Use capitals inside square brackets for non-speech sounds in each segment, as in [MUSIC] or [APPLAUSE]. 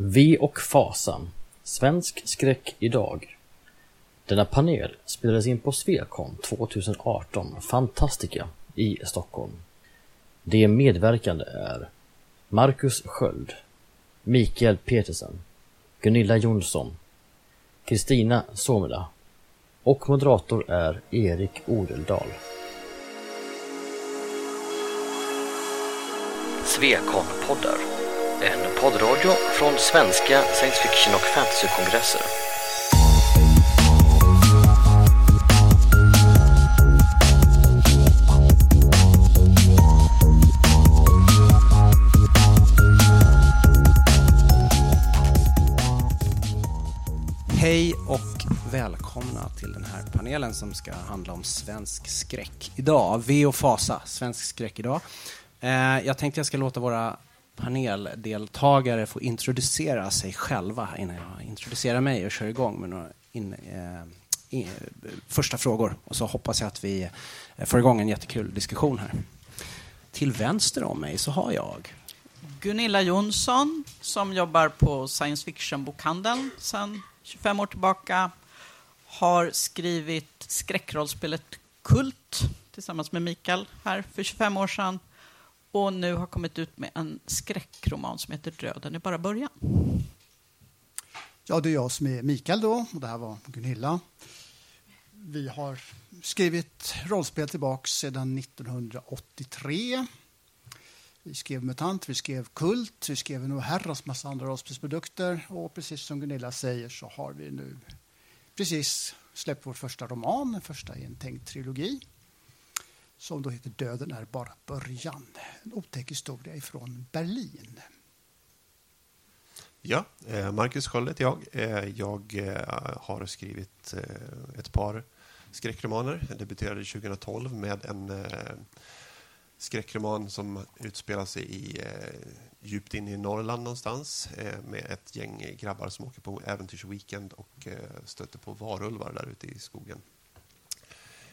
Vi och Fasan, Svensk skräck idag Denna panel spelades in på Svekon 2018 Fantastica i Stockholm. De medverkande är Marcus Sköld Mikael Petersen Gunilla Jonsson Kristina Somela och moderator är Erik Odeldal. Svekon-poddar. Poddradio från svenska science fiction och fantasykongresser. Hej och välkomna till den här panelen som ska handla om svensk skräck idag. V och Fasa, svensk skräck idag. Eh, jag tänkte jag ska låta våra paneldeltagare få introducera sig själva innan jag introducerar mig och kör igång med några in, eh, in, första frågor. Och så hoppas jag att vi eh, får igång en jättekul diskussion här. Till vänster om mig så har jag Gunilla Jonsson som jobbar på science fiction-bokhandeln sedan 25 år tillbaka. Har skrivit skräckrollspelet Kult tillsammans med Mikael här för 25 år sedan. Och nu har kommit ut med en skräckroman som heter Döden är bara början. Ja, det är jag som är Mikael då och det här var Gunilla. Vi har skrivit rollspel tillbaks sedan 1983. Vi skrev MUTANT, vi skrev KULT, vi skrev en herrans massa andra rollspelsprodukter och precis som Gunilla säger så har vi nu precis släppt vår första roman, den första i en tänkt trilogi som då heter Döden är bara början. En otäck historia ifrån Berlin. Ja, eh, Marcus Sköld heter jag. Eh, jag eh, har skrivit ett par skräckromaner. Jag debuterade 2012 med en skräckroman som utspelar sig i, djupt inne i Norrland någonstans med ett gäng grabbar som åker på äventyrsweekend och stöter på varulvar där ute i skogen.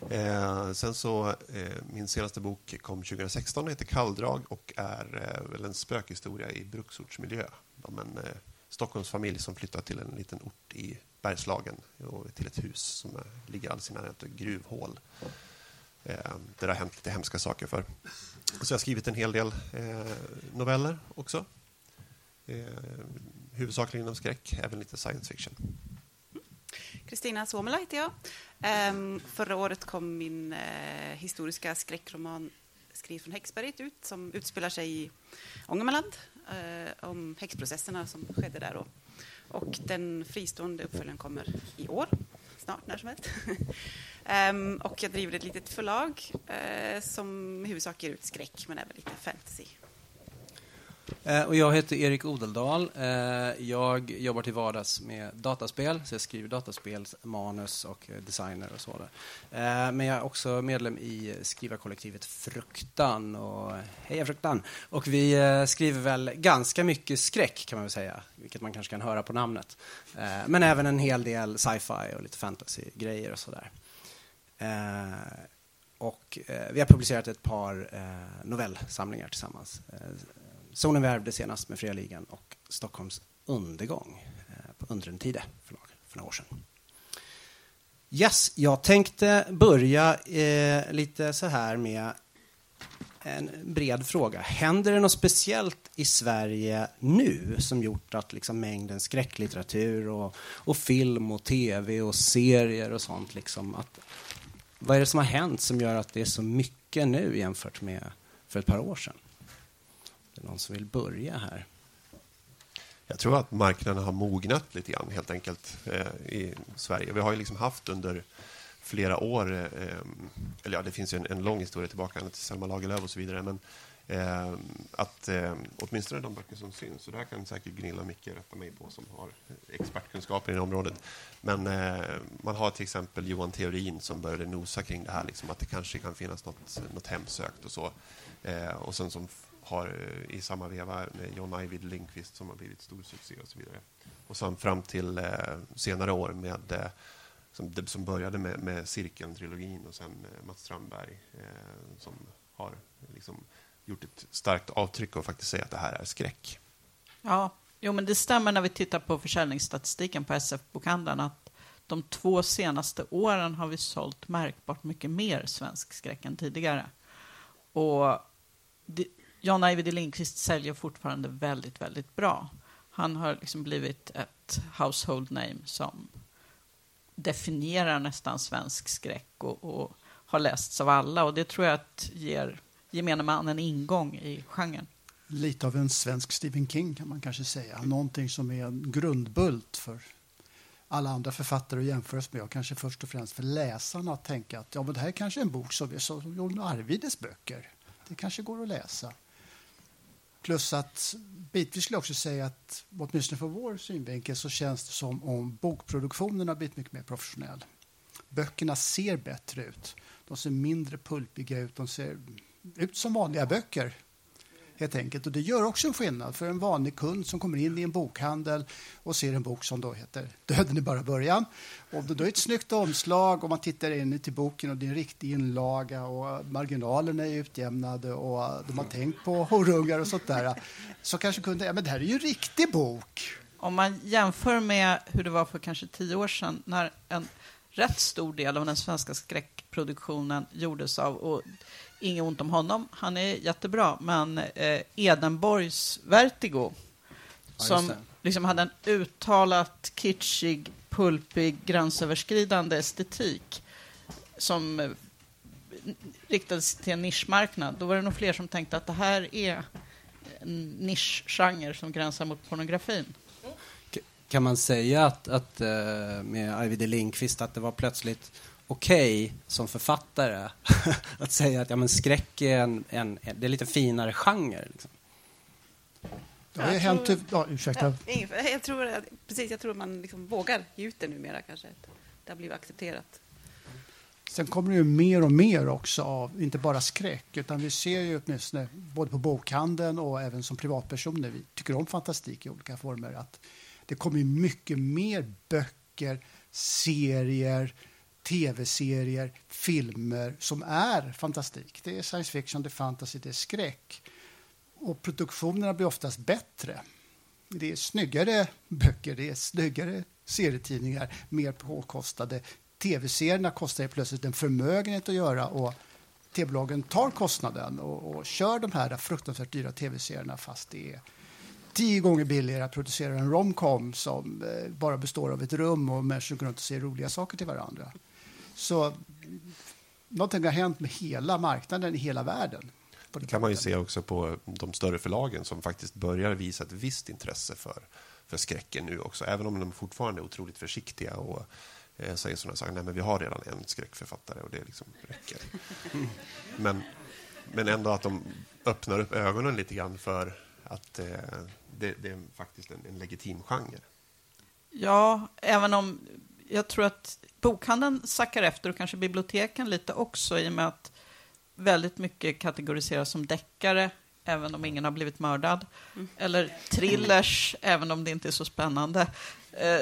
Eh, sen så, eh, min senaste bok kom 2016 heter Kalldrag och är eh, väl en spökhistoria i bruksortsmiljö. Om en eh, Stockholmsfamilj som flyttar till en liten ort i Bergslagen och till ett hus som eh, ligger alldeles i närheten av gruvhål. Eh, där det har hänt lite hemska saker för. Så jag har skrivit en hel del eh, noveller också. Eh, huvudsakligen inom skräck, även lite science fiction. Kristina Suomela heter jag. Um, förra året kom min uh, historiska skräckroman Skriv från häxberget ut som utspelar sig i Ångermanland uh, om häxprocesserna som skedde där. Och, och den fristående uppföljaren kommer i år, snart, när som helst. um, [LAUGHS] och jag driver ett litet förlag uh, som i huvudsak ger ut skräck men även lite fantasy. Eh, och jag heter Erik Odeldal. Eh, jag jobbar till vardags med dataspel, så jag skriver dataspelsmanus och eh, designer och så. Men jag är också medlem i skrivarkollektivet Fruktan. Och, Heja Fruktan! Och vi skriver väl ganska mycket skräck kan man väl säga, vilket man kanske kan höra på namnet. Men även en hel del sci-fi och lite fantasy-grejer och sådär. Och vi har publicerat ett par novellsamlingar tillsammans Sonen värvde senast med Fria Ligan och Stockholms undergång eh, på Undrentide för några år sedan. Yes, jag tänkte börja eh, lite så här med en bred fråga. Händer det något speciellt i Sverige nu som gjort att liksom mängden skräcklitteratur och, och film och tv och serier och sånt liksom att vad är det som har hänt som gör att det är så mycket nu jämfört med för ett par år sedan? Det är någon som vill börja här? Jag tror att marknaden har mognat lite grann helt enkelt eh, i Sverige. Vi har ju liksom haft under flera år, eh, eller ja, det finns ju en, en lång historia tillbaka till Selma Lagerlöf och så vidare, men eh, att eh, åtminstone de böcker som syns, och det här kan säkert Gunilla och Micke rätta mig på som har expertkunskaper i det området, men eh, man har till exempel Johan Theorin som började nosa kring det här, liksom, att det kanske kan finnas något, något hemsökt och så. Eh, och sen som har eh, i samma veva med John Ajvide Lindqvist som har blivit stor succé och så vidare. Och sen fram till eh, senare år med eh, som, det, som började med, med Cirkeln-trilogin och sen eh, Mats Strandberg eh, som har liksom, gjort ett starkt avtryck och faktiskt säga att det här är skräck. Ja, Jo, men det stämmer när vi tittar på försäljningsstatistiken på SF-bokhandeln att de två senaste åren har vi sålt märkbart mycket mer svensk skräck än tidigare. Och det, John Ajvide Lindqvist säljer fortfarande väldigt, väldigt bra. Han har liksom blivit ett household name som definierar nästan svensk skräck och, och har lästs av alla. Och det tror jag att ger gemene man en ingång i genren. Lite av en svensk Stephen King kan man kanske säga. Någonting som är en grundbult för alla andra författare att jämföras med och kanske först och främst för läsarna att tänka att ja, men det här är kanske en bok som är som John Arvides böcker. Det kanske går att läsa. Plus att bitvis skulle jag också säga att åtminstone från vår synvinkel så känns det som om bokproduktionen har blivit mycket mer professionell. Böckerna ser bättre ut. De ser mindre pulpiga ut. De ser ut som vanliga böcker helt enkelt. Och det gör också en skillnad för en vanlig kund som kommer in i en bokhandel och ser en bok som då heter Döden är bara början. Och då är ett snyggt omslag och man tittar in i boken och det är en riktig inlaga och marginalerna är utjämnade och de har tänkt på horungar och sånt där. Så kanske kunden, ja men det här är ju en riktig bok. Om man jämför med hur det var för kanske tio år sedan när en rätt stor del av den svenska skräckproduktionen gjordes av, och inget ont om honom, han är jättebra, men eh, Edenborgs Vertigo, som liksom hade en uttalat kitschig, pulpig, gränsöverskridande estetik som eh, riktades till en nischmarknad, då var det nog fler som tänkte att det här är en nischgenre som gränsar mot pornografin. Kan man säga att, att eh, med Arvid Lindqvist att det var plötsligt okej okay, som författare [LAUGHS] att säga att ja, men skräck är en, en, en det är lite finare genre? Liksom. Det har hänt... Tror, ja, ursäkta. jag tror, precis, jag tror att man liksom vågar ge ut det numera kanske. Det har blivit accepterat. Sen kommer det ju mer och mer också av, inte bara skräck, utan vi ser ju åtminstone både på bokhandeln och även som privatpersoner, vi tycker om fantastik i olika former, att det kommer mycket mer böcker, serier, tv-serier, filmer som är fantastik. Det är science fiction, det är fantasy, det är skräck. Och produktionerna blir oftast bättre. Det är snyggare böcker, det är snyggare serietidningar, mer påkostade. Tv-serierna kostar plötsligt en förmögenhet att göra och tv-bolagen tar kostnaden och, och kör de här fruktansvärt dyra tv-serierna fast det är tio gånger billigare att producera en romcom som eh, bara består av ett rum och människor går runt och ser roliga saker till varandra. Så någonting har hänt med hela marknaden i hela världen. Det kan man ju se också på de större förlagen som faktiskt börjar visa ett visst intresse för, för skräcken nu också. Även om de fortfarande är otroligt försiktiga och eh, säger sådana saker. Nej, men vi har redan en skräckförfattare och det liksom räcker. [LAUGHS] Men, men ändå att de öppnar upp ögonen lite grann för att eh, det, det, är faktiskt en, en legitim genre. Ja, även om jag tror att bokhandeln sackar efter och kanske biblioteken lite också i och med att väldigt mycket kategoriseras som deckare även om ingen har blivit mördad. Mm. Eller thrillers, mm. även om det inte är så spännande. Eh,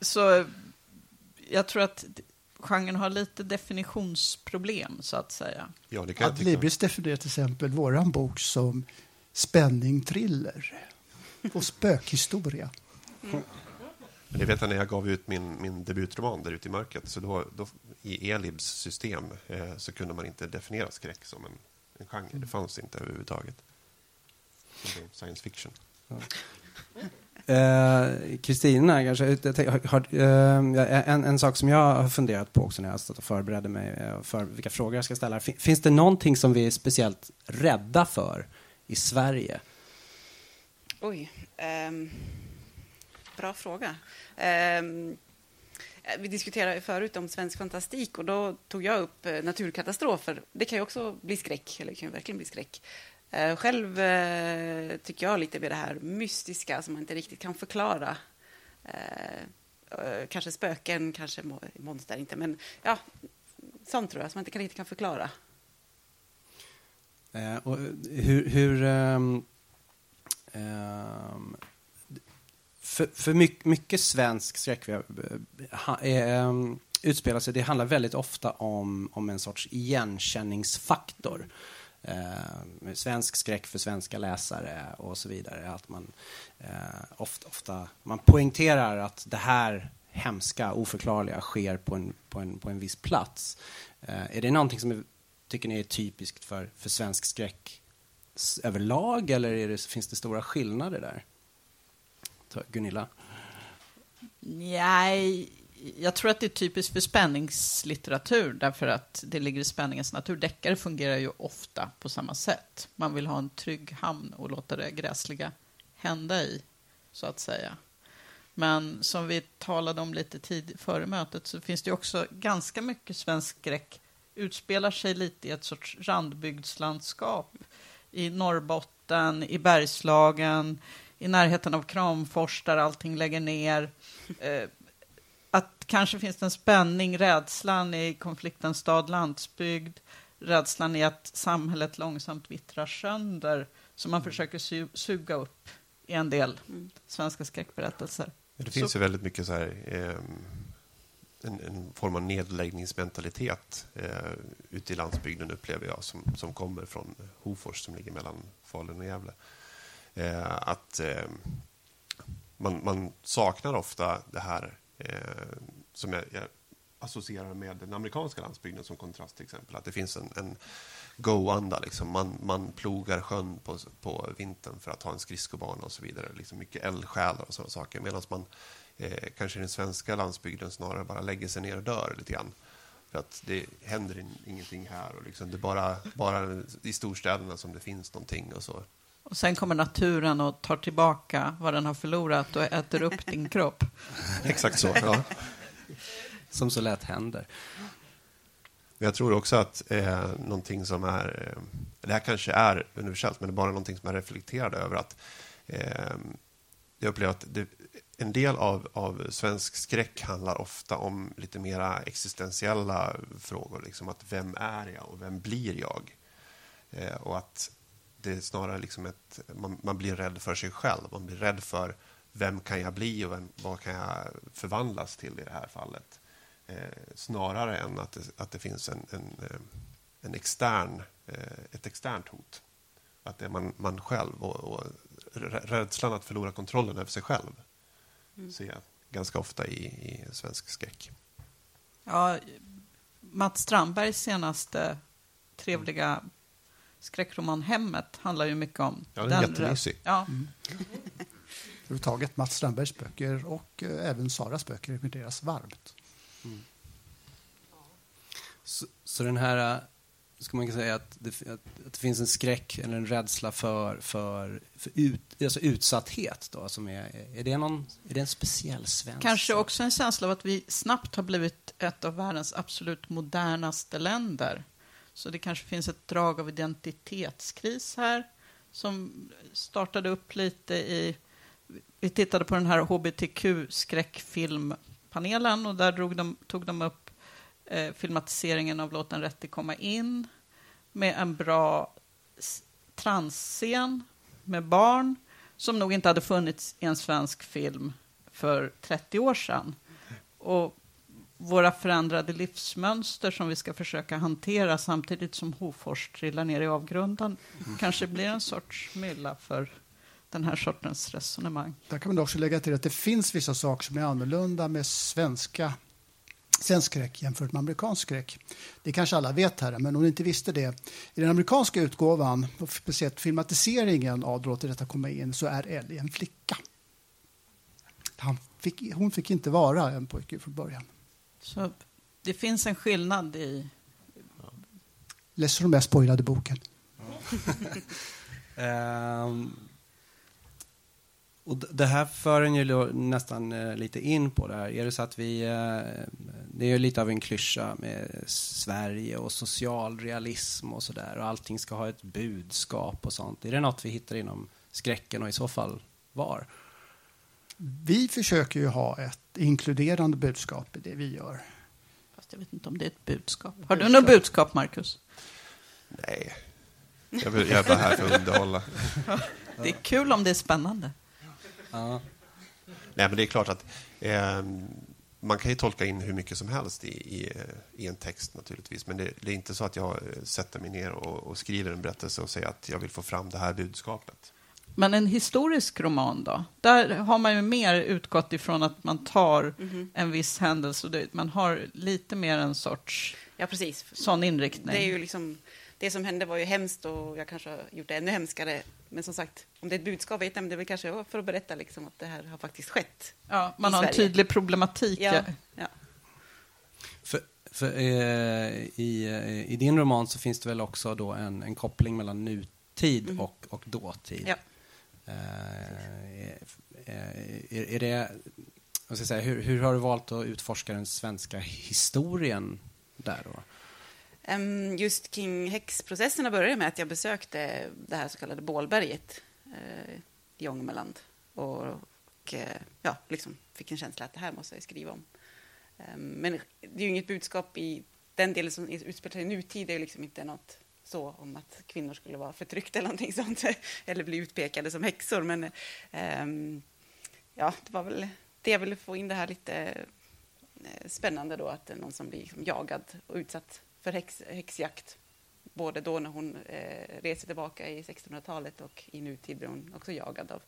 så jag tror att genren har lite definitionsproblem, så att säga. Ja, det kan Adlibris definierar till exempel vår bok som spänning, thriller och spökhistoria. Mm. Men det vet jag när jag gav ut min, min debutroman där ute i mörkret. Så då, då I Elibs system eh, så kunde man inte definiera skräck som en, en genre. Det fanns inte överhuvudtaget. Science fiction. Kristina, ja. eh, eh, en, en sak som jag har funderat på också när jag stått och förberedde mig eh, för vilka frågor jag ska ställa. Finns det någonting som vi är speciellt rädda för i Sverige? Oj. Um... Bra fråga. Um, vi diskuterade förut om svensk fantastik och då tog jag upp eh, naturkatastrofer. Det kan ju också bli skräck, eller det kan ju verkligen bli skräck. Uh, själv uh, tycker jag lite med det här mystiska som man inte riktigt kan förklara. kanske spöken, kanske monster, inte, men ja, sånt tror jag som man inte riktigt kan förklara. och hur, hur um, um, för, för mycket, mycket svensk skräck äh, eh, eh, ehm, utspelar sig, det handlar väldigt ofta om, om en sorts igenkänningsfaktor. eh, svensk skräck för svenska läsare och så vidare. Att man eh, ofta, ofta man poängterar att det här hemska, oförklarliga sker på en, på en, på en viss plats. Eh, är det någonting som är, tycker ni är typiskt för, för svensk skräck överlag eller är det, finns det stora skillnader där? Gunilla? Nej, jag tror att det är typiskt för spänningslitteratur därför att det ligger i spänningens natur. Deckare fungerar ju ofta på samma sätt. Man vill ha en trygg hamn och låta det gräsliga hända i, så att säga. Men som vi talade om lite tid före mötet så finns det också ganska mycket svensk skräck utspelar sig lite i ett sorts randbygdslandskap i Norrbotten, i Bergslagen, i närheten av Kramfors där allting lägger ner. Eh, att kanske finns det en spänning, rädslan i konflikten stad-landsbygd, rädslan i att samhället långsamt vittrar sönder, som man försöker su- suga upp i en del svenska skräckberättelser. Det finns Så- ju väldigt mycket så här, ehm, en, en form av nedläggningsmentalitet eh, ute i landsbygden upplever jag som, som kommer från Hofors som ligger mellan Falun och Gävle. Eh, att eh, man, man saknar ofta det här eh, som jag, jag associerar med den amerikanska landsbygden som kontrast till exempel. Att det finns en, en go-anda. Liksom. Man, man plogar sjön på, på vintern för att ha en skridskobana och så vidare. Liksom mycket eldsjälar och sådana saker. Medan man eh, kanske i den svenska landsbygden snarare bara lägger sig ner och dör lite grann. För att det händer in, ingenting här. Och liksom det är bara, bara i storstäderna som det finns någonting. Och så. Och sen kommer naturen och tar tillbaka vad den har förlorat och äter upp din [LAUGHS] kropp. Exakt så. Ja. Som så lätt händer. Men jag tror också att eh, någonting som är... Eh, det här kanske är universellt, men det är bara någonting som jag reflekterade över. att eh, Jag upplever att det, en del av, av svensk skräck handlar ofta om lite mera existentiella frågor. Liksom att vem är jag och vem blir jag? Eh, och att det är snarare liksom ett... Man, man blir rädd för sig själv. Man blir rädd för vem kan jag bli och vem, vad kan jag förvandlas till i det här fallet? Eh, snarare än att det, att det finns en, en, eh, en extern, eh, ett externt hot. Att det är man, man själv och, och rä- rädslan att förlora kontrollen över sig själv ser jag ganska ofta i, i svensk skräck. Ja, Mats Strandbergs senaste trevliga skräckroman Hemmet handlar ju mycket om Ja, den är jättemysig. Ja, Överhuvudtaget Mats Strandbergs böcker och eh, även Saras böcker rekommenderas varmt. Så, så den här, äh, ska man kunna säga att det, att, att det finns en skräck eller en rädsla för, för, för ut, alltså utsatthet då, som är, är det någon, är det en speciell svensk? kanske också en känsla av att vi snabbt har blivit ett av världens absolut modernaste länder. Så det kanske finns ett drag av identitetskris här som startade upp lite i... Vi tittade på den här hbtq-skräckfilmpanelen och där drog de, tog de upp eh, filmatiseringen av Låt den rätte komma in med en bra transscen med barn som nog inte hade funnits i en svensk film för 30 år sedan. Och våra förändrade livsmönster som vi ska försöka hantera samtidigt som Hofors trillar ner i avgrunden kanske blir en sorts mylla för den här sortens resonemang. Där kan man också lägga till att det finns vissa saker som är annorlunda med svenska svensk skräck jämfört med amerikansk skräck. Det kanske alla vet här, men om ni inte visste det. I den amerikanska utgåvan, och speciellt filmatiseringen av Då låter detta komma in, så är Ellie en flicka. Han fick, hon fick inte vara en pojke från början. Så det finns en skillnad i... Läser du den spoilade boken? [LAUGHS] Ehm, och det här för en ju nästan eh, lite in på det här. Är det så att vi... Eh, det är ju lite av en klyscha med Sverige och socialrealism och sådär. Och allting ska ha ett budskap och sånt. Är det något vi hittar inom skräcken och i så fall var? Vi försöker ju ha ett inkluderande budskap i det vi gör. Fast jag vet inte om det är ett budskap. Har du något budskap, Marcus? Nej, jag, vill, jag är bara här för att underhålla. [LAUGHS] Det är kul om det är spännande. Ja. Nej, men det är klart att eh, man kan ju tolka in hur mycket som helst i, i, i en text naturligtvis. Men det, det, är inte så att jag eh, sätter mig ner och, och, skriver en berättelse och säger att jag vill få fram det här budskapet. Men en historisk roman då? Där har man ju mer utgått ifrån att man tar mm -hmm. en viss händelse. Man har lite mer en sorts ja, precis. sån inriktning. Det är ju liksom det som hände var ju hemskt och jag kanske har gjort det ännu hemskare. Men som sagt, om det är ett budskap, vet jag, men det är väl kanske för att berätta liksom att det här har faktiskt skett. Ja, man har Sverige. en tydlig problematik. Ja, ja. För, för eh, i, eh, i din roman så finns det väl också då en, en koppling mellan nutid mm. och, och dåtid. Ja. Är, är, är, det, vad ska jag säga, hur, hur har du valt att utforska den svenska historien där då? Just kring häxprocesserna började med att jag besökte det här så kallade Bålberget eh, i Ångermanland och, och ja, liksom fick en känsla att det här måste jag skriva om. Men det är ju inget budskap i den delen som utspelar sig i nutid. Det är liksom inte något så om att kvinnor skulle vara förtryckta eller någonting sånt [LAUGHS] eller bli utpekade som häxor. Men um, ja, det var väl det jag ville få in det här lite eh, spännande då att det är någon som blir liksom jagad och utsatt för häx, häxjakt. Både då när hon eh, reser tillbaka i 1600-talet och i nutid blir hon också jagad av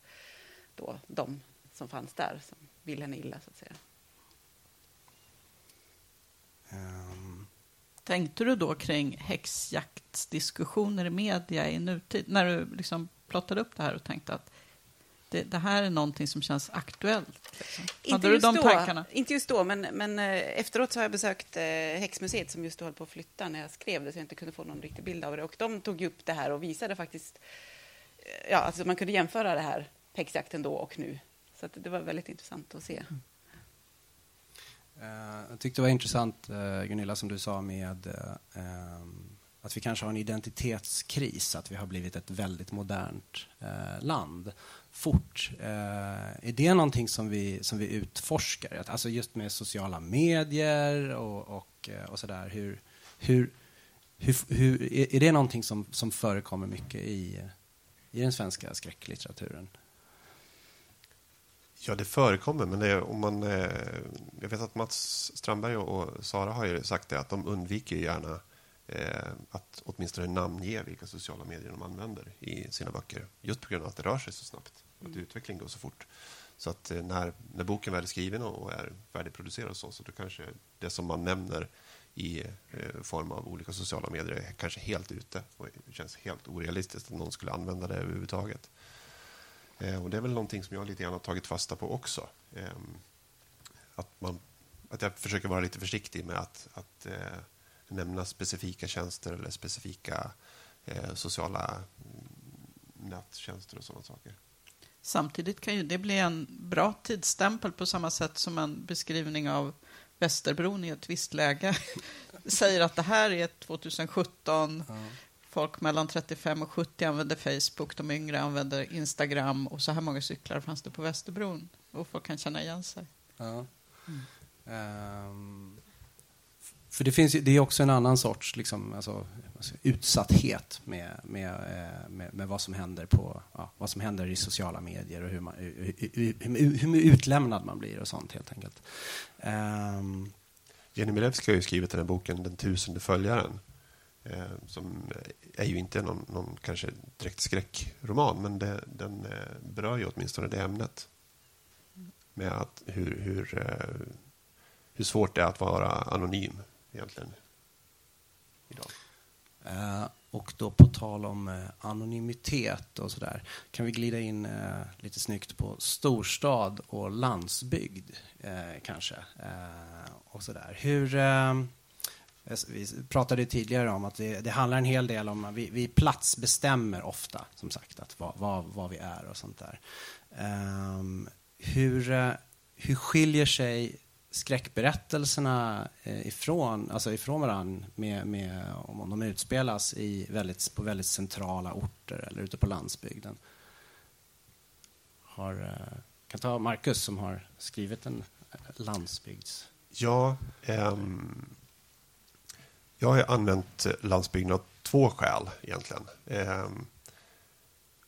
då de som fanns där, som vill henne illa, så att säga. Um. Tänkte du då kring häxjaktsdiskussioner i media i nutid, när du liksom plottade upp det här och tänkte att det, det, här är någonting som känns aktuellt? Liksom. Inte, just de då, inte just då, men, men eh, efteråt så har jag besökt eh, Häxmuseet som just höll på att flytta när jag skrev det, så jag inte kunde få någon riktig bild av det. Och de tog upp det här och visade faktiskt... Eh, ja, alltså man kunde jämföra det här, häxjakten då och nu. Så det var väldigt intressant att se. Mm. Eh, jag tyckte det var intressant, eh, Gunilla, som du sa med eh, ehm, att vi kanske har en identitetskris, att vi har blivit ett väldigt modernt land fort. Är det någonting som vi, som vi utforskar? Alltså just med sociala medier och, och, och sådär. Hur, hur, hur, hur, är det någonting som, som förekommer mycket i, i den svenska skräcklitteraturen? Ja, det förekommer, men det, om man... Eh, jag vet att Mats Strandberg och Sara har ju sagt det, att de undviker gärna eh, att åtminstone namnge vilka sociala medier de använder i sina böcker. Just på grund av att det rör sig så snabbt, mm. att utvecklingen går så fort. Så att eh, när, när boken väl är skriven och är färdigproducerad så, så då kanske det som man nämner i eh, form av olika sociala medier är kanske helt ute och det känns helt orealistiskt att någon skulle använda det överhuvudtaget. Eh, och det är väl någonting som jag lite grann har tagit fasta på också. Eh, att, man, att jag försöker vara lite försiktig med att, att eh, nämna specifika tjänster eller specifika eh, sociala nättjänster och sådana saker. Samtidigt kan ju det bli en bra tidsstämpel på samma sätt som en beskrivning av Västerbron i ett visst läge [LAUGHS] säger att det här är 2017. Ja. Folk mellan 35 och 70 använder Facebook, de yngre använder Instagram och så här många cyklar fanns det på Västerbron. Och folk kan känna igen sig. Ja. Mm. Um, för det, finns, det är också en annan sorts liksom, alltså, alltså, utsatthet med, med, eh, med, med, vad, som händer på, ja, vad som händer i sociala medier och hur, man, hur, hur, hur utlämnad man blir och sånt helt enkelt. Um, Jenny Milewski har ju skrivit den här boken Den tusende följaren. Eh, som är ju inte någon, någon kanske direkt skräckroman, men det, den eh, berör ju åtminstone det ämnet. Med att hur, hur, eh, hur svårt det är att vara anonym egentligen idag. Uh, och då på tal om uh, anonymitet och sådär, kan vi glida in uh, lite snyggt på storstad och landsbygd kanske. och sådär. Hur, vi pratade tidigare om att det, det, handlar en hel del om, vi, vi platsbestämmer ofta, som sagt, att vad, vad, vad vi är och sånt där. Um, hur, eh, hur skiljer sig skräckberättelserna eh, ifrån, alltså ifrån varandra med, med, om de utspelas i väldigt, på väldigt centrala orter eller ute på landsbygden. Har, eh, kan ta Marcus som har skrivit en landsbygds... Ja, um, jag har använt eh, landsbygden av två skäl egentligen. Ehm,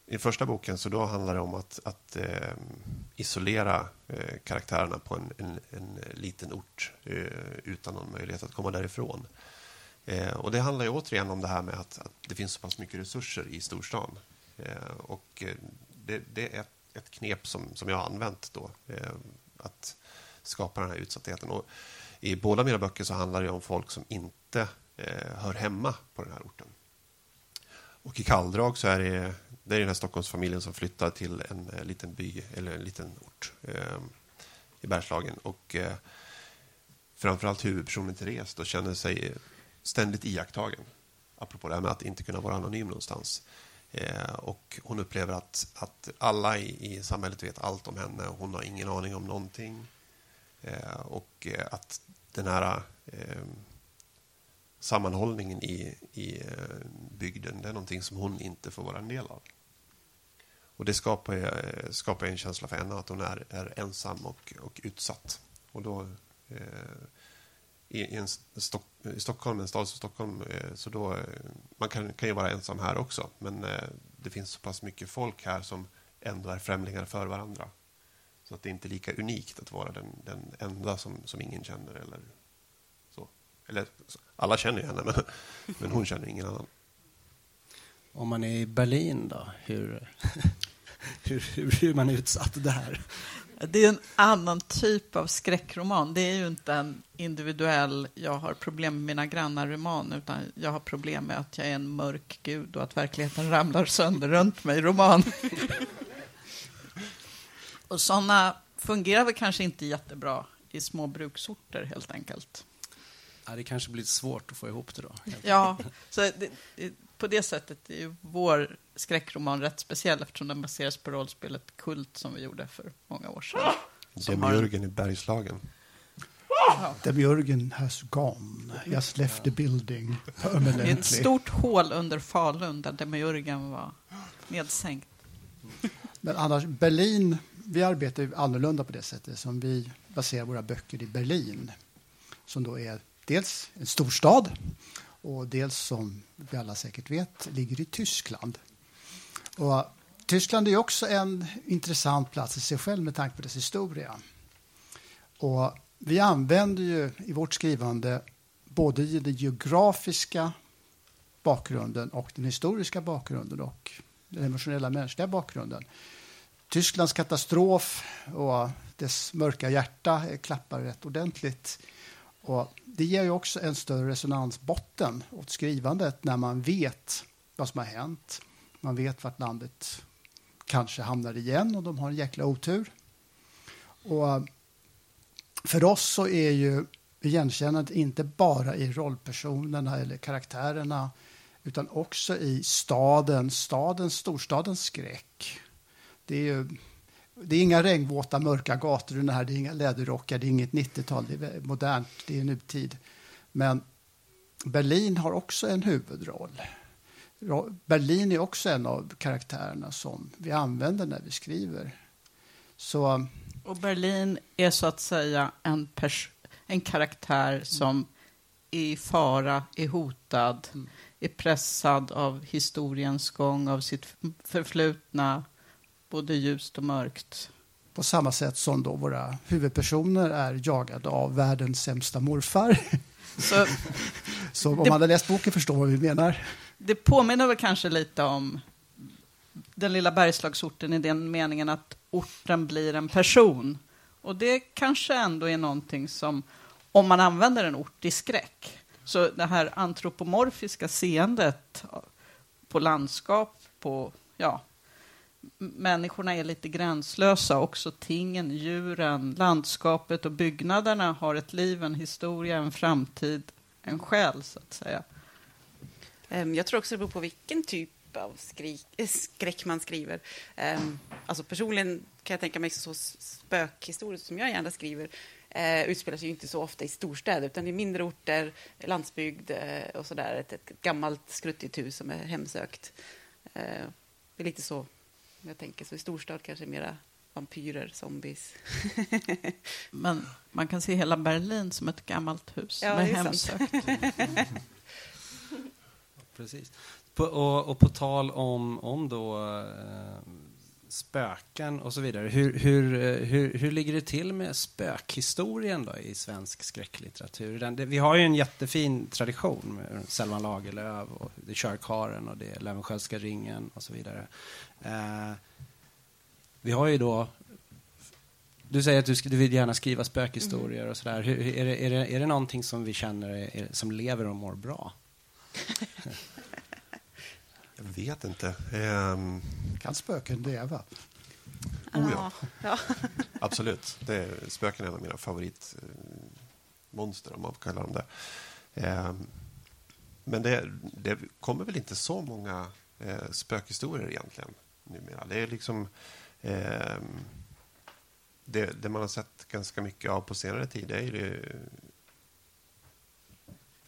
I första boken så då handlar det om att, att ehm, isolera eh, karaktärerna på en, en, en liten ort eh, utan någon möjlighet att komma därifrån. Ehm, och Det handlar ju återigen om det här med att, att det finns så pass mycket resurser i storstan. Och det, det, är ett knep som, som jag har använt då, att skapa den här utsattheten. Och I båda mina böcker så handlar det om folk som inte Eh, hör hemma på den här orten. Och i Kalldrag så är det, det är den här Stockholmsfamiljen som flyttar till en, eh, liten by eller en liten ort eh, i Bergslagen. Och eh, framförallt huvudpersonen Therese då känner sig ständigt iakttagen. Apropå det här med att inte kunna vara anonym någonstans. Eh, och hon upplever att, att alla i, i samhället vet allt om henne. och Hon har ingen aning om någonting. Eh, och eh, att den här eh, sammanhållningen i, i eh, bygden, det är någonting som hon inte får vara en del av. Och Det skapar, ju eh, skapar en känsla för henne att hon är, är ensam och, och utsatt. Och då eh, i, en Stock, i Stockholm, en stad som Stockholm, eh, så då, eh, man kan, kan ju vara ensam här också. Men eh, det finns så pass mycket folk här som ändå är främlingar för varandra. Så att det är inte lika unikt att vara den, den enda som, som ingen känner. Eller. Eller, alla känner henne, men, men hon känner ingen annan. Om man är i Berlin då, hur, [LAUGHS] hur, hur, hur är man utsatt där? Det är en annan typ av skräckroman. Det är ju inte en individuell, jag har problem med mina grannar-roman, utan jag har problem med att jag är en mörk gud och att verkligheten ramlar sönder runt mig-roman. [LAUGHS] och sådana fungerar väl kanske inte jättebra i små bruksorter, helt enkelt. Ja, det kanske blir svårt att få ihop det då. Ja, så det, på det sättet är ju vår skräckroman rätt speciell eftersom den baseras på rollspelet Kult som vi gjorde för många år sedan. Demiurgen i Bergslagen. Ja. Demiurgen has gone. Has left the building permanently. Det är ett stort hål under Falun där Demiurgen var nedsänkt. Men annars, Berlin, vi arbetar ju annorlunda på det sättet som vi baserar våra böcker i Berlin. Som då är dels en storstad och dels som vi alla säkert vet ligger i Tyskland. Och Tyskland är också en intressant plats i sig själv med tanke på dess historia. Och vi använder ju i vårt skrivande både den geografiska bakgrunden och den historiska bakgrunden och den emotionella mänskliga bakgrunden. Tysklands katastrof och dess mörka hjärta klappar rätt ordentligt. Och det ger ju också en större resonansbotten åt skrivandet när man vet vad som har hänt. Man vet vart landet kanske hamnar igen och de har en jäkla otur. Och för oss så är ju igenkännandet inte bara i rollpersonerna eller karaktärerna utan också i staden, stadens, storstadens skräck. Det är ju det är inga regnvåta, mörka gator, det är inga läderrockar, det är inget 90-tal, det är modernt, det är nutid. Men Berlin har också en huvudroll. Berlin är också en av karaktärerna som vi använder när vi skriver. Så, och Berlin är så att säga en, en karaktär som är i fara, är hotad, mm. är pressad av historiens gång, av sitt förflutna, både ljust och mörkt. På samma sätt som då våra huvudpersoner är jagade av världens sämsta morfar. [LAUGHS] Så, [LAUGHS] Så om det, man hade läst boken förstår vad vi menar. Det påminner väl kanske lite om den lilla bergslagsorten i den meningen att orten blir en person. Och det kanske ändå är någonting som, om man använder en ort i skräck, så det här antropomorfiska seendet på landskap, på ja, människorna är lite gränslösa. Också tingen, djuren, landskapet och byggnaderna har ett liv, en historia, en framtid, en själ, så att säga. Ehm, jag tror också det beror på vilken typ av skrik, eh, skräck man skriver. Ehm, alltså personligen kan jag tänka mig så spökhistorier som jag gärna skriver eh, utspelar sig ju inte så ofta i storstäder utan i mindre orter, landsbygd eh, och sådär. Ett, ett gammalt skruttigt hus som är hemsökt. Eh, det är lite så jag tänker så i storstad kanske mera vampyrer, zombies. [LAUGHS] Men man kan se hela Berlin som ett gammalt hus ja, med hemsökt. [LAUGHS] Precis. På, och, och på tal om, om då eh, spöken och så vidare. Hur, hur, eh, hur, hur ligger det till med spökhistorien då i svensk skräcklitteratur? Den, det, vi har ju en jättefin tradition med Selman Lagerlöf och det är Körkaren och det är Löwenskiöldska ringen och så vidare. Eh, vi har ju då du säger att du, du vill gärna skriva spökhistorier och sådär. Hur, är, det, är, det, är det någonting som vi känner är, som lever och mår bra? [LAUGHS] Jag vet inte. Ehm, Kan spöken leva? Oh ja. ja. [LAUGHS] absolut. Det är, spöken är en av mina favoritmonster, om man får kalla dem det. Ehm, men det, det kommer väl inte så många eh, spökhistorier egentligen numera. Det är liksom... ehm, det, det man har sett ganska mycket av på senare tid är ju...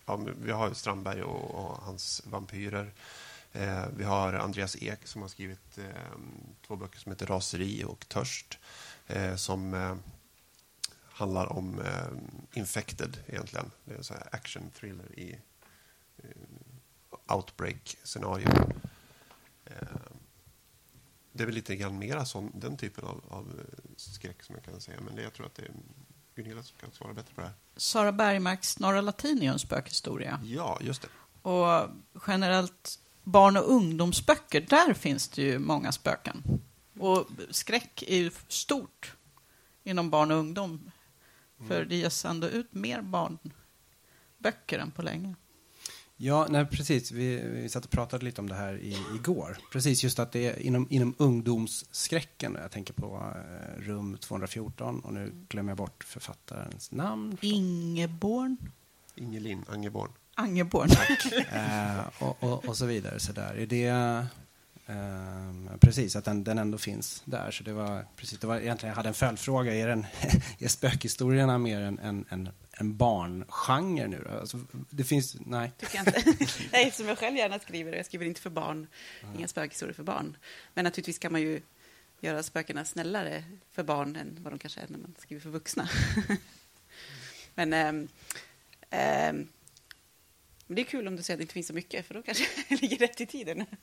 Ja, vi har ju Strandberg och, och hans vampyrer. Eh, vi har Andreas Ek som har skrivit eh, två böcker som heter Raseri och Törst. Eh, som eh, handlar om eh, Infected egentligen. Det är en sån här action thriller i eh, outbreak-scenario. Det är väl lite grann mera som den typen av, av skräck som jag kan säga. Men det, jag tror att det är Gunilla som kan svara bättre på det här. Sara Bergmarks Norra Latin är en spökhistoria. Ja, just det. Och generellt barn och ungdomsböcker, där finns det ju många spöken. Och skräck är ju stort inom barn och ungdom. För det ges ändå ut mer barnböcker än på länge. Ja, nej, precis. Vi, vi satt och pratade lite om det här i, igår. Precis, just att det är inom, inom ungdomsskräcken. Jag tänker på eh, rum 214 och nu glömmer jag bort författarens namn. Ingeborn? Ingelin Angeborn. Angeborn. [LAUGHS] Eh, och, och, och så vidare. Så där. Är det, eh, precis, att den, den ändå finns där. Så det var, precis, det var egentligen, jag hade en följdfråga. Är, den, [LAUGHS] är spökhistorierna mer en, en, en, en barngenre nu? Alltså, det finns, nej. Tycker jag inte. [LAUGHS] Nej, eftersom jag själv gärna skriver, och jag skriver inte för barn, inga spökhistorier för barn. Men naturligtvis kan man ju göra spökena snällare för barn än vad de kanske är när man skriver för vuxna. Men ehm, men det är kul om du säger att det inte finns så mycket, för då kanske [LAUGHS] det ligger rätt i tiden. [LAUGHS]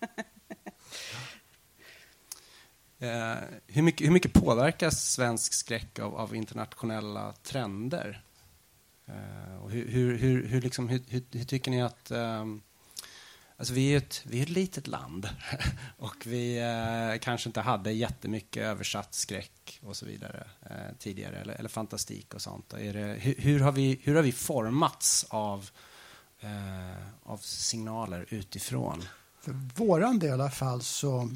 Eh, hur, mycket, hur mycket påverkas svensk skräck av, av internationella trender? Eh, och hur, hur, hur, hur, liksom, hur, hur, hur tycker ni att... Eh, alltså vi är ett, vi är ett litet land [LAUGHS] och vi eh, kanske inte hade jättemycket översatt skräck och så vidare eh, tidigare, eller, eller fantastik och sånt. Är det, hur, hur, har vi, hur har vi formats av, eh, av signaler utifrån? För våran del i alla fall så...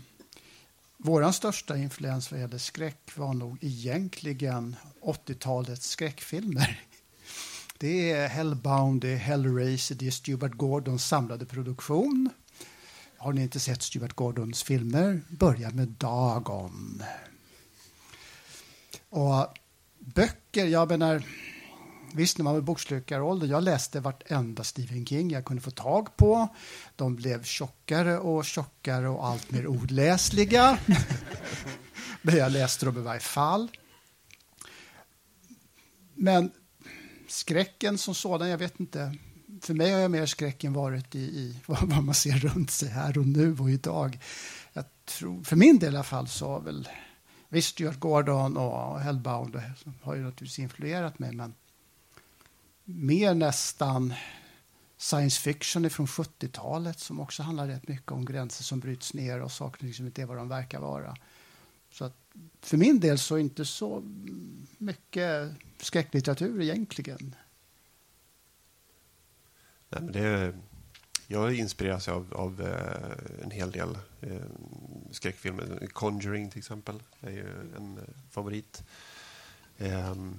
Våran största influens vad gäller skräck var nog egentligen 80-talets skräckfilmer. [LAUGHS] Det är Hellbound, det är Hellraiser, det är Stuart Gordons samlade produktion. Har ni inte sett Stuart Gordons filmer, börja med Dagon. Och böcker, jag menar, visst när man var i bokslukarålder, jag läste vartenda Stephen King jag kunde få tag på. De blev tjockare och tjockare och allt mer oläsliga. [LAUGHS] Men jag läste dem i varje fall. Men skräcken som sådan, jag vet inte. För mig har jag mer skräcken varit i, i vad [LAUGHS] vad man ser runt sig här och nu och idag. Jag tror, för min del i alla fall så har väl visst Stuart Gordon och Hellbound har ju naturligtvis influerat mig men mer nästan science fiction från 70-talet som också handlar rätt mycket om gränser som bryts ner och saker som inte är vad de verkar vara. Så att för min del så inte så mycket skräcklitteratur egentligen. Nej, men det, jag inspireras av, av eh, en hel del eh, skräckfilmer. Conjuring till exempel är ju en eh, favorit. Ehm,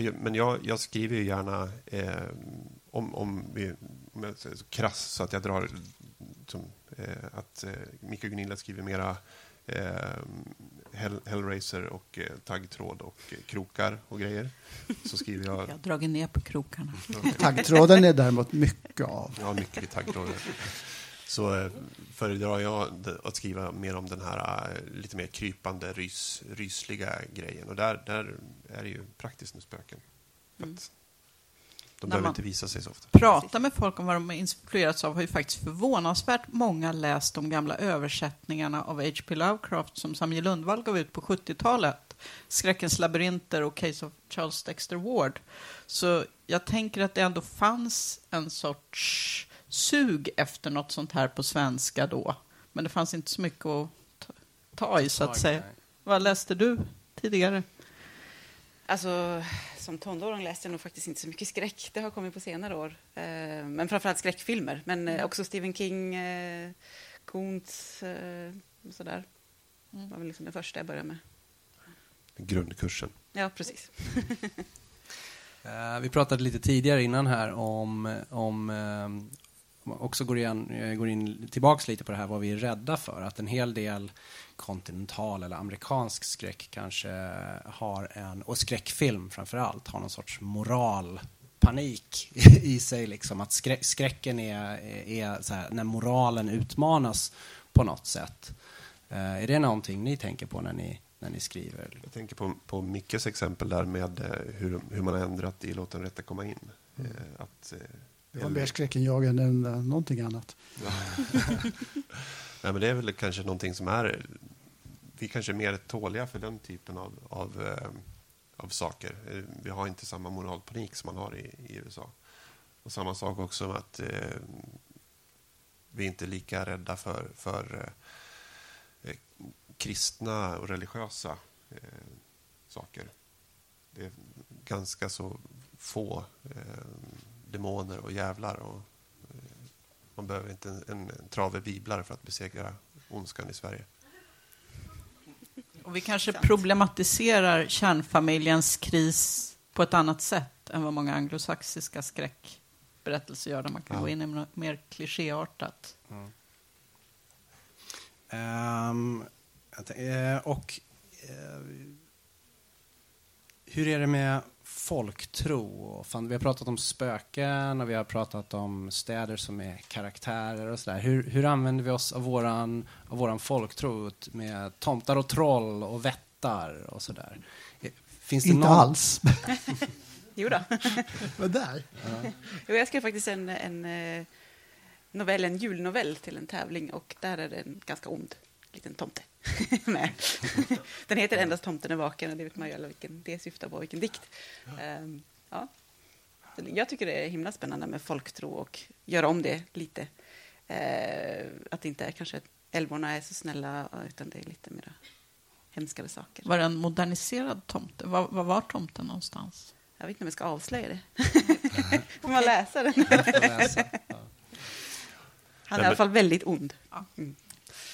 men jag, jag skriver ju gärna eh, om, om, vi, om jag säger så krass så att jag drar som, eh, att eh, Micke Gunilla skriver mera eh, Hell, Hellraiser och eh, taggtråd och eh, krokar och grejer. Så skriver jag [LAUGHS] Jag har dragit ner på krokarna. Taggtråden är däremot mycket av. Ja, mycket taggtrådar. Så eh, föredrar jag att skriva mer om den här eh, lite mer krypande, rys, rysliga grejen. Och där, där är det ju praktiskt med spöken. Att De När behöver inte visa sig så ofta. Prata med folk om vad de har influerats av har ju faktiskt förvånansvärt många läst de gamla översättningarna av H.P. Lovecraft som Samuel Lundvall gav ut på 70-talet. Skräckens labyrinter och Case of Charles Dexter Ward. Så jag tänker att det ändå fanns en sorts sug efter något sånt här på svenska då. Men det fanns inte så mycket att ta, i, så att säga. Vad läste du tidigare? Alltså, som tonåring läste jag nog faktiskt inte så mycket skräck. Det har kommit på senare år. Eh, men framförallt skräckfilmer. Men eh, också Stephen King, Kuntz eh, och sådär. Det var väl liksom det första jag började med. Grundkursen. Ja, precis. [LAUGHS] [LAUGHS] Vi pratade lite tidigare innan här om, om också går, igen, eh, går in tillbaks lite på det här vad vi är rädda för. Att en hel del kontinental eller amerikansk skräck kanske har en, och skräckfilm framför allt, har någon sorts moralpanik [LAUGHS] i sig. Liksom. Att skrä, skräcken är, är här, när moralen utmanas på något sätt. Eh, är det någonting ni tänker på när ni, när ni skriver? Jag tänker på, på Mickes exempel där med eh, hur, hur man har ändrat i Låt den rätta komma in. Eh, Att, eh, det var mer skräckinjagande än eh, någonting annat. [LAUGHS] Nej, men det är väl kanske någonting som är... Vi kanske är mer tåliga för den typen av, av, eh, av saker. Eh, vi har inte samma moralpanik som man har i, i USA. Och samma sak också med att eh, vi är inte lika rädda för, för eh, kristna och religiösa eh, saker. Det är ganska så få eh, demoner och jävlar. Och, eh, man behöver inte en, en, en trave biblar för att besegra ondskan i Sverige. Och vi kanske problematiserar kärnfamiljens kris på ett annat sätt än vad många anglosaxiska skräckberättelser gör, där man kan Ja. gå in i något mer klichéartat. Tän- eh, och eh, hur är det med folktro? Och fan, vi har pratat om spöken och vi har pratat om städer som är karaktärer och sådär. Hur, hur använder vi oss av våran, av våran folktro med tomtar och troll och vättar och sådär? Finns det Inte någon... alls. [LAUGHS] Jo då. [LAUGHS] Men där. Jo, jag skrev faktiskt en, en eh, novell, en julnovell till en tävling och där är det en ganska ond liten tomte [LAUGHS] med. [LAUGHS] Den heter Endast tomten är vaken och det vet man ju alla vilken det syftar på, vilken dikt. Ehm, ja. Så Jag tycker det är himla spännande med folktro och göra om det lite. Eh, att det inte är kanske älvorna är så snälla utan det är lite mer hemskare saker. Var det en moderniserad tomte? Var, var var tomten någonstans? Jag vet inte om jag ska avslöja det. [LAUGHS] Får man läsa den? Han är i alla fall väldigt ond.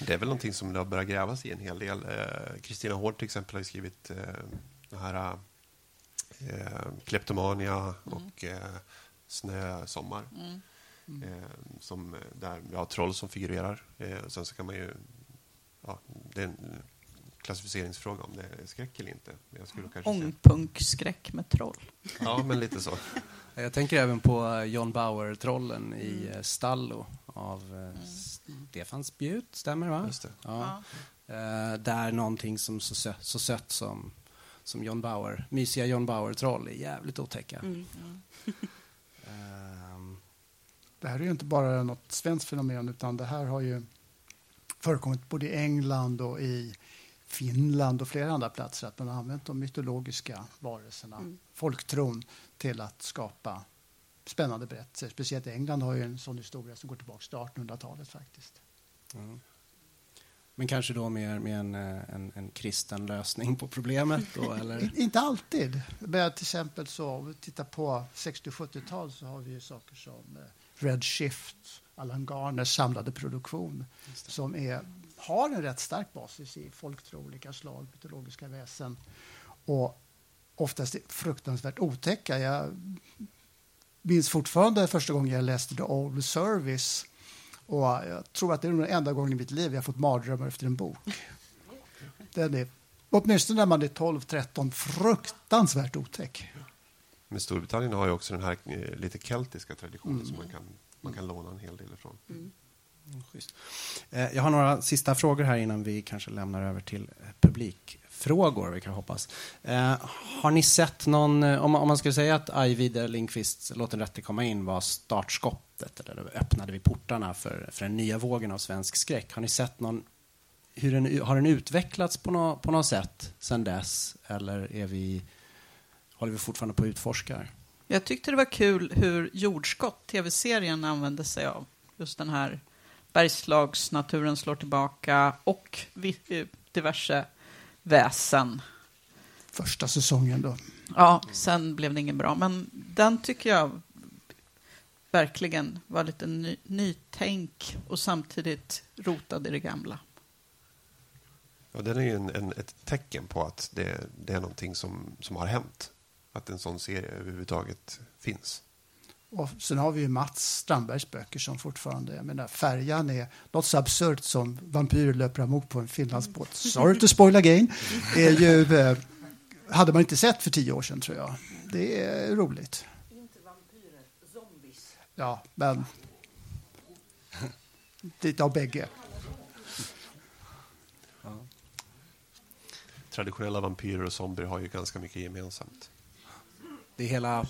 Det är väl någonting som det har börjat grävas i en hel del. Eh, Kristina Hård till exempel har skrivit eh, den här eh, Kleptomania och eh, Snö, sommar. Eh, som, eh, där vi har troll som figurerar. Eh, sen så kan man ju... Ja, det är en klassificeringsfråga om det är skräck eller inte. Men jag skulle kanske säga, Ångpunkskräck med troll. ja, men lite så. [LAUGHS] Jag tänker även på John Bauer-trollen i eh, Stallo av eh, Stefan Spjut, stämmer det va? Just det. Ja. Eh, där någonting som så, sö- så sött som, som John Bauer, mysiga John Bauer-troll är jävligt otäcka. Mm. [LAUGHS] Ehm, Det här är ju inte bara något svenskt fenomen utan det här har ju förekommit både i England och i Finland och flera andra platser att man har använt de mytologiska varelserna, Mm. folktron, till att skapa spännande berättelser. Speciellt England har ju en sån historia som går tillbaka till 1800-talet faktiskt. mm. Men kanske då med, med en, eh, en, en kristen lösning på problemet då, [LAUGHS] eller? Inte alltid. Men till exempel så om vi tittar på 60 och 70-tal så har vi ju saker som eh, Redshift, Allan Garners samlade produktion som är, har en rätt stark basis i folktro, olika slag, mytologiska väsen och oftast är fruktansvärt otäcka. Jag minns fortfarande första gången jag läste The Old Service och jag tror att det är den enda gången i mitt liv jag fått mardrömmar efter en bok. Den är, åtminstone när man är 12-13, fruktansvärt otäck. Men Storbritannien har ju också den här eh, lite keltiska traditionen som man kan, man kan låna en hel del ifrån. Mm, schysst. Eh, jag har några sista frågor här innan vi kanske lämnar över till eh, publikfrågor, vi kan hoppas. Eh, har ni sett någon, om man- skulle säga att Ajvide Lindqvists Låt den rätte komma in var startskottet, eller öppnade vi portarna för, för den nya vågen av svensk skräck. Har ni sett någon, hur den, har den utvecklats på, nå, på något sätt sedan dess? Eller är vi, håller vi fortfarande på att utforska? Jag tyckte det var kul hur Jordskott, tv-serien, använde sig av just den här Bergslagsnaturen slår tillbaka och vi- eh, diverse väsen. Första säsongen då. Ja, sen blev det ingen bra, men den tycker jag verkligen var lite ny, nytänk och samtidigt rotad i det gamla. Ja, den är ju en, en, ett tecken på att det, det är någonting som, som har hänt. Att en sån serie överhuvudtaget finns. Och sen har vi ju Mats Strandbergs böcker som fortfarande, jag menar färjan är något så absurt som vampyrer löper amok på en finlandsbåt. Sorry to spoil again. Är ju, eh, hade man inte sett för tio år sedan tror jag. Det är roligt. Ja, men lite av bägge. Traditionella vampyrer och zombier har ju ganska mycket gemensamt. Det är hela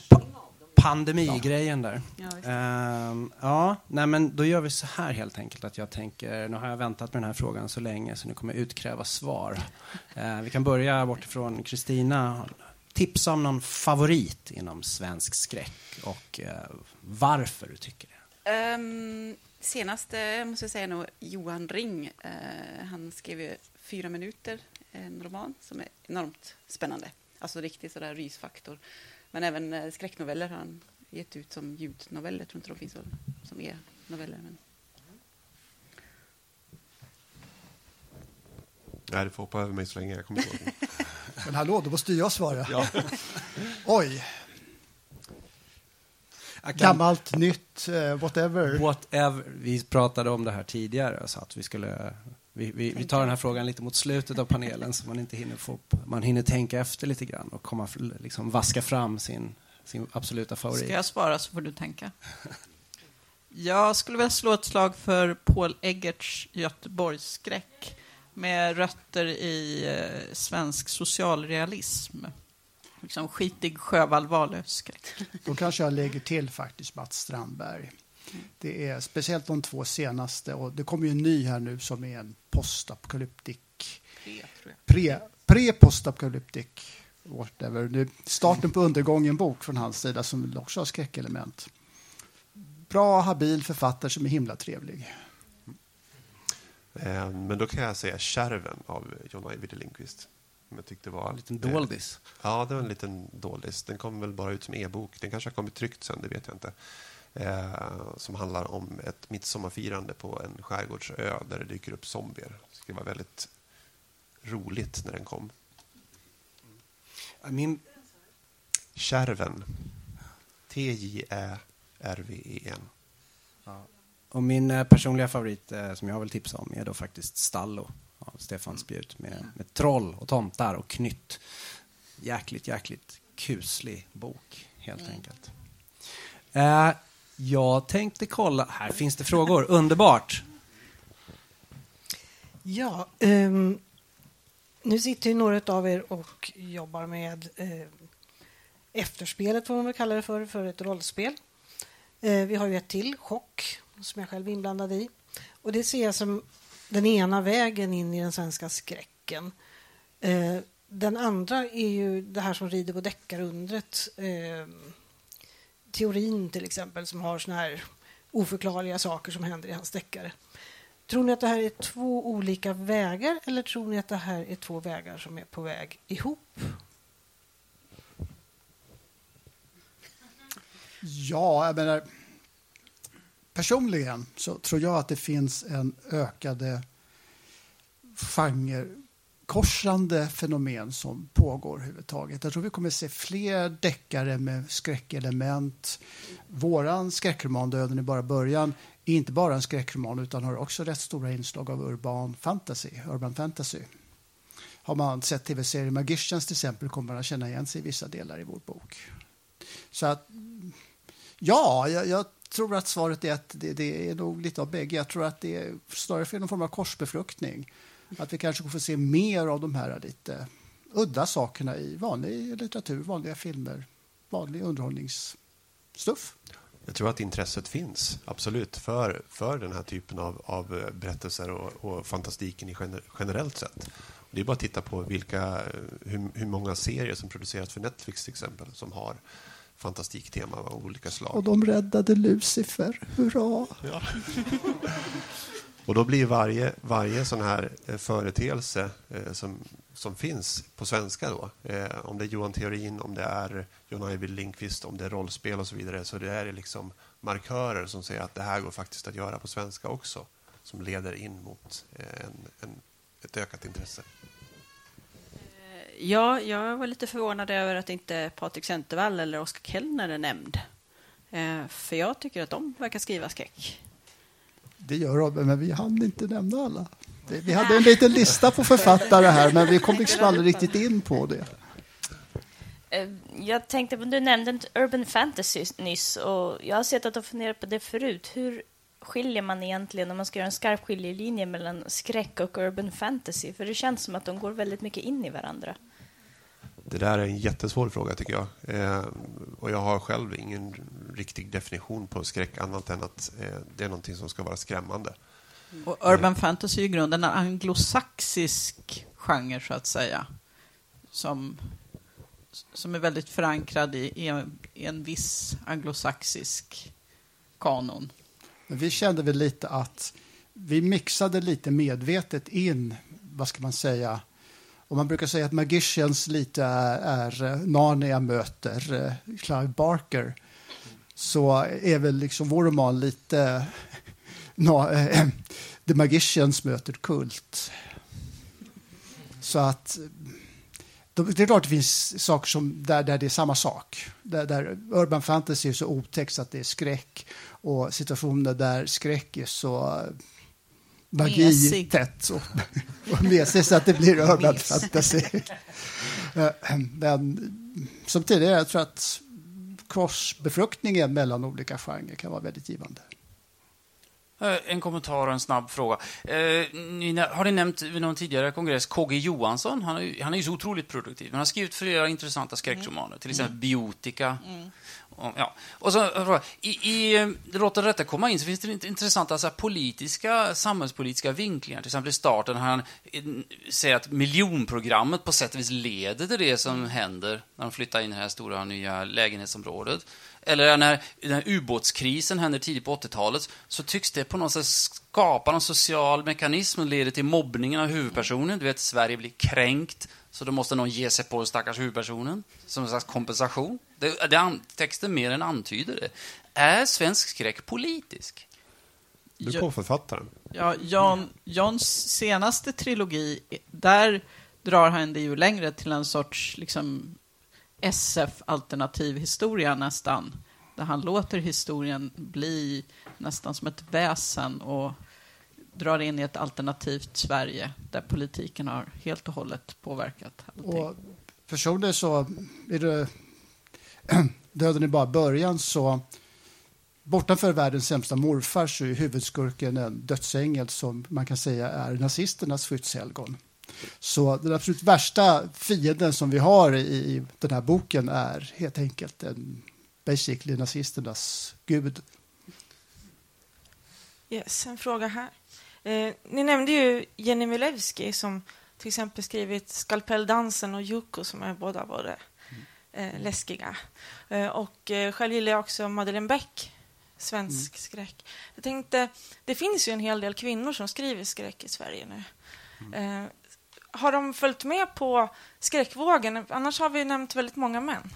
pandemigrejen där. Ja. Ehm, ja, nej men då gör vi så här helt enkelt att jag tänker, nu har jag väntat med den här frågan så länge så nu kommer jag utkräva svar. [LAUGHS] Eh, vi kan börja bortifrån Kristina. Tipsa om någon favorit inom svensk skräck och eh, varför du tycker det. Um, senaste måste jag säga nog Johan Ring. Eh, han skrev ju Fyra minuter, en roman som är enormt spännande. Alltså riktigt sådär rysfaktor. Men även eh, skräcknoveller har han gett ut som ljudnoveller. Jag tror inte de finns som, som är noveller. Men... Nej, du får hoppa över mig så länge jag kommer ihåg. [LAUGHS] Men hallå, då måste [LAUGHS] jag svara. Ja. Oj, kan- gammalt, nytt, eh, whatever. Whatever. Vi pratade om det här tidigare så att vi skulle vi, vi, vi tar den här frågan lite mot slutet av panelen så man inte hinner få man hinner tänka efter lite grann och komma liksom vaska fram sin, sin absoluta favorit. Ska jag svara så får du tänka. [LAUGHS] Jag skulle vilja slå ett slag för Paul Eggerts Göteborgsskräck med rötter i eh, svensk socialrealism. Liksom skitig Sjövall Wahlöö-skräck. Då kanske jag lägger till faktiskt Mats Strandberg. Det är speciellt de två senaste och det kommer ju en ny här nu som är en postapokalyptik. Pre, pre-postapokalyptik. Whatever. Är starten på undergången bok från hans sida som också har skräckelement. Bra, habil författare som är himla trevlig. Eh, Men då kan jag säga Kärven av John Ajvide Lindqvist. Jag tyckte var... En liten eh, doldis. Ja, det var en liten doldis. Den kom väl bara ut som e-bok. Den kanske har kommit tryckt sen, det vet jag inte. Eh, som handlar om ett midsommarfirande på en skärgårdsö där det dyker upp zombier. Det var väldigt roligt när den kom. Min, Kärven. T-J-Ä-R-V-E-N. och min eh, personliga favorit eh, som jag vill tipsa om är då faktiskt Stallo av Stefan Spjut med, med troll och tomtar och knytt. Jäkligt, jäkligt kuslig bok helt enkelt. Eh, jag tänkte kolla, här finns det frågor, underbart. Ja, um, nu sitter ju några av er och jobbar med eh, efterspelet, får man väl kalla det för, för ett rollspel. Eh, vi har ju ett till, Chock, som jag själv är inblandad i. Och det ser jag som den ena vägen in i den svenska skräcken. Eh, den andra är ju det här som rider på deckarundret. Eh, teorin till exempel, som har såna här oförklarliga saker som händer i hans deckare. Tror ni att det här är två olika vägar eller tror ni att det här är två vägar som är på väg ihop? Ja, jag menar, personligen så tror jag att det finns en ökade korsande fenomen som pågår överhuvudtaget. Jag tror vi kommer se fler deckare med skräckelement. Våran skräckroman Döden är bara början är inte bara en skräckroman utan har också rätt stora inslag av urban fantasy, urban fantasy. Har man sett tv-serien Magicians till exempel kommer man att känna igen sig i vissa delar i vår bok. Så att Ja, jag, jag tror att svaret är att det, det är nog lite av bägge. Jag tror att det är snarare för någon form av korsbefruktning. Att vi kanske får se mer av de här lite udda sakerna i vanlig litteratur, vanliga filmer, vanlig underhållningsstuff. Jag tror att intresset finns, absolut, för, för den här typen av, av berättelser och, och fantastiken i gener, generellt sett. Det är bara att titta på vilka, hur, hur många serier som produceras för Netflix till exempel som har fantastiktema av olika slag. Och de räddade Lucifer, hurra! Ja. [LAUGHS] och då blir varje, varje sån här eh, företeelse eh, som, som finns på svenska då, eh, om det är Johan Theorin, om det är John Ajvide Lindqvist, om det är rollspel och så vidare, så det är liksom markörer som säger att det här går faktiskt att göra på svenska också, som leder in mot eh, en, en, ett ökat intresse. Eh, ja, jag var lite förvånad över att inte Patrik Centervall eller Oskar Kellner är nämnd. Eh, för jag tycker att de verkar skriva skräck. Det gör de, men vi hann inte nämna alla. Vi hade en liten lista på författare här, men vi kom liksom aldrig riktigt in på det. Eh, jag tänkte du nämnde urban fantasy nyss och jag har sett att du funderat på det förut. Hur skiljer man egentligen om man ska göra en skarp skiljelinje mellan skräck och urban fantasy? För det känns som att de går väldigt mycket in i varandra. Det där är en jättesvår fråga tycker jag. Eh, och jag har själv ingen riktig definition på skräck annat än att eh, det är någonting som ska vara skrämmande. Och urban fantasy är i grunden en anglosaxisk genre så att säga. Som, som är väldigt förankrad i, i, en, i en viss anglosaxisk kanon. Vi kände väl lite att vi mixade lite medvetet in, vad ska man säga, och man brukar säga att Magicians lite är, eh, Narnia möter eh, Clive Barker. Så är väl liksom vår roman lite [LAUGHS] na, äh, [CLEARS THROAT] The Magicians möter Kult. Så att det är klart det finns saker som, där, där det är samma sak. Där, där urban fantasy är så otäckt att det är skräck och situationer där skräck är så magi-tätt och, och mesig så att det blir urban fantasy. Eh, men som tidigare, jag tror att korsbefruktningen mellan olika genrer kan vara väldigt givande. Eh, en kommentar och en snabb fråga. Eh, ni, har ni nämnt vid någon tidigare kongress KG Johansson? Han är, han är ju så otroligt produktiv. Han har skrivit flera intressanta skräckromaner, till exempel mm. Biotika. Mm om, ja. och så, i, i Låt den rätta komma in så finns det intressanta så här, politiska, samhällspolitiska vinklingar. Till exempel i starten när han eh, säger att miljonprogrammet på sätt och vis leder till det som händer när de flyttar in i det här stora nya lägenhetsområdet. Eller när, när ubåtskrisen händer tidigt på 80-talet så tycks det på något sätt skapa någon social mekanism och leder till mobbningen av huvudpersonen. Du vet, Sverige blir kränkt, så då måste någon ge sig på stackars huvudpersonen som en slags kompensation. Det, det, texten mer än antyder det. Är svensk skräck politisk? Du är författaren. Ja, Jan, Jans senaste trilogi, där drar han det ju längre till en sorts liksom, SF-alternativ historia nästan. Där han låter historien bli nästan som ett väsen och drar in i ett alternativt Sverige där politiken har helt och hållet påverkat allting. Och personligen så är det [CLEARS THROAT] Döden är bara början så bortanför världens sämsta morfar så är huvudskurken en dödsängel som man kan säga är nazisternas skyddshelgon. Så den absolut värsta fienden som vi har i den här boken är helt enkelt en basically nazisternas gud. Yes, en fråga här. Eh, ni nämnde ju Jenny Milewski som till exempel skrivit Skalpelldansen och Yuko som är båda både eh, läskiga. Eh, och eh, själv gillar jag också Madeleine Beck, svensk mm. skräck. Jag tänkte, det finns ju en hel del kvinnor som skriver skräck i Sverige nu. Mm. Eh, har de följt med på skräckvågen? Annars har vi nämnt väldigt många män.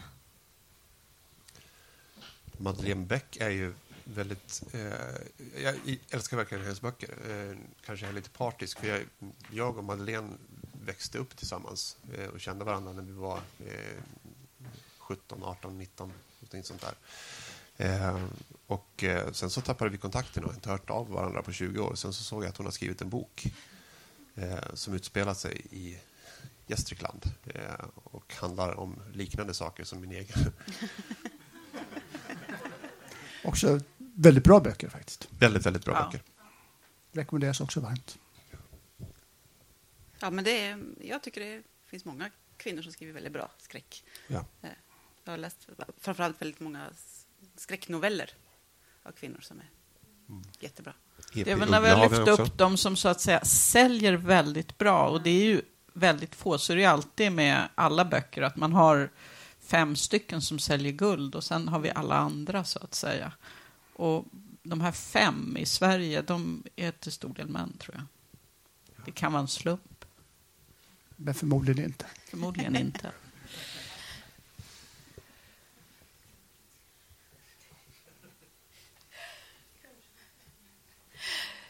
Madeleine Beck är ju väldigt... Eh, jag älskar verkligen hennes böcker. Eh, kanske är lite partisk, för jag, jag och Madeleine växte upp tillsammans eh, och kände varandra när vi var 17, 18, 19, någonting sånt där. Eh, och eh, sen så tappade vi kontakten och inte hört av varandra på 20 år. Sen så såg jag att hon har skrivit en bok eh, som utspelar sig i Gästrikland eh, och handlar om liknande saker som min egen. [LAUGHS] Också väldigt bra böcker faktiskt. Väldigt, väldigt bra Ja. böcker. Rekommenderas också varmt. Ja, men det är, jag tycker det finns många kvinnor som skriver väldigt bra skräck. Ja. Eh, Jag har läst framförallt väldigt många skräcknoveller av kvinnor som är jättebra. Det är väl när vi har lyft upp dem som så att säga säljer väldigt bra och det är ju väldigt få, så är det alltid med alla böcker att man har fem stycken som säljer guld och sen har vi alla andra så att säga. Och de här fem i Sverige, de är till stor del män tror jag. Det kan vara en slump, Men förmodligen inte. förmodligen inte.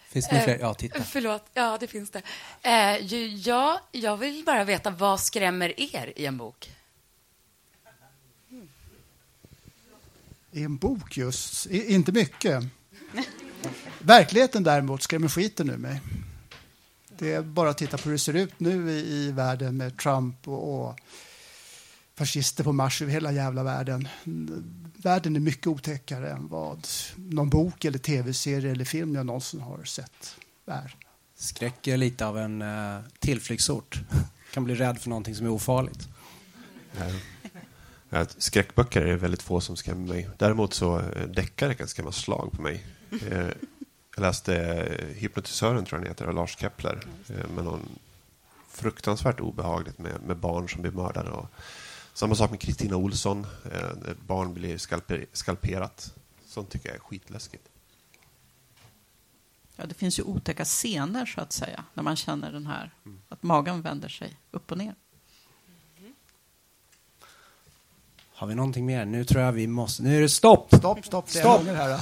Finns det Eh, fler? Ja, titta. Förlåt, ja det finns det. Eh, ja, jag vill bara veta vad skrämmer er i en bok? I en bok just, I, inte mycket. Verkligheten däremot skrämmer skiten ur mig. Det är bara att titta på hur det ser ut nu i, i världen med Trump och, och fascister på marsch över hela jävla världen. Världen är mycket otäckare än vad någon bok eller tv-serie eller film jag någonsin har sett är. Skräck är lite av en uh, tillflyktsort. kan bli rädd för någonting som är ofarligt. Ja. Ja, skräckböcker är det väldigt få som skrämmer mig. Däremot så eh, deckare kan skrämma slag på mig. Eh, Jag läste eh, Hypnotisören, tror jag den heter, av Lars Kepler. eh, Med någon fruktansvärt obehagligt med, med barn som blir mördade. Och samma sak med Kristina Olsson. barn blir skalper, skalperat. Sånt tycker jag är skitläskigt. Ja, det finns ju otäcka scener så att säga, när man känner den här, att magen vänder sig upp och ner. Har vi någonting mer? Nu tror jag vi måste... Nu är det stopp! Stopp, stopp, Stopp. här.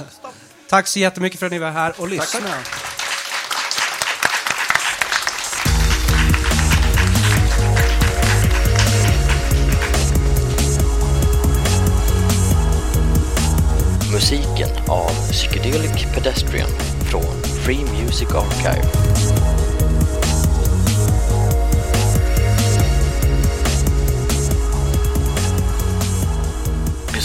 Tack så jättemycket för att ni var här och lyssnade. Musiken av Psychedelic Pedestrian från Free Music Archive.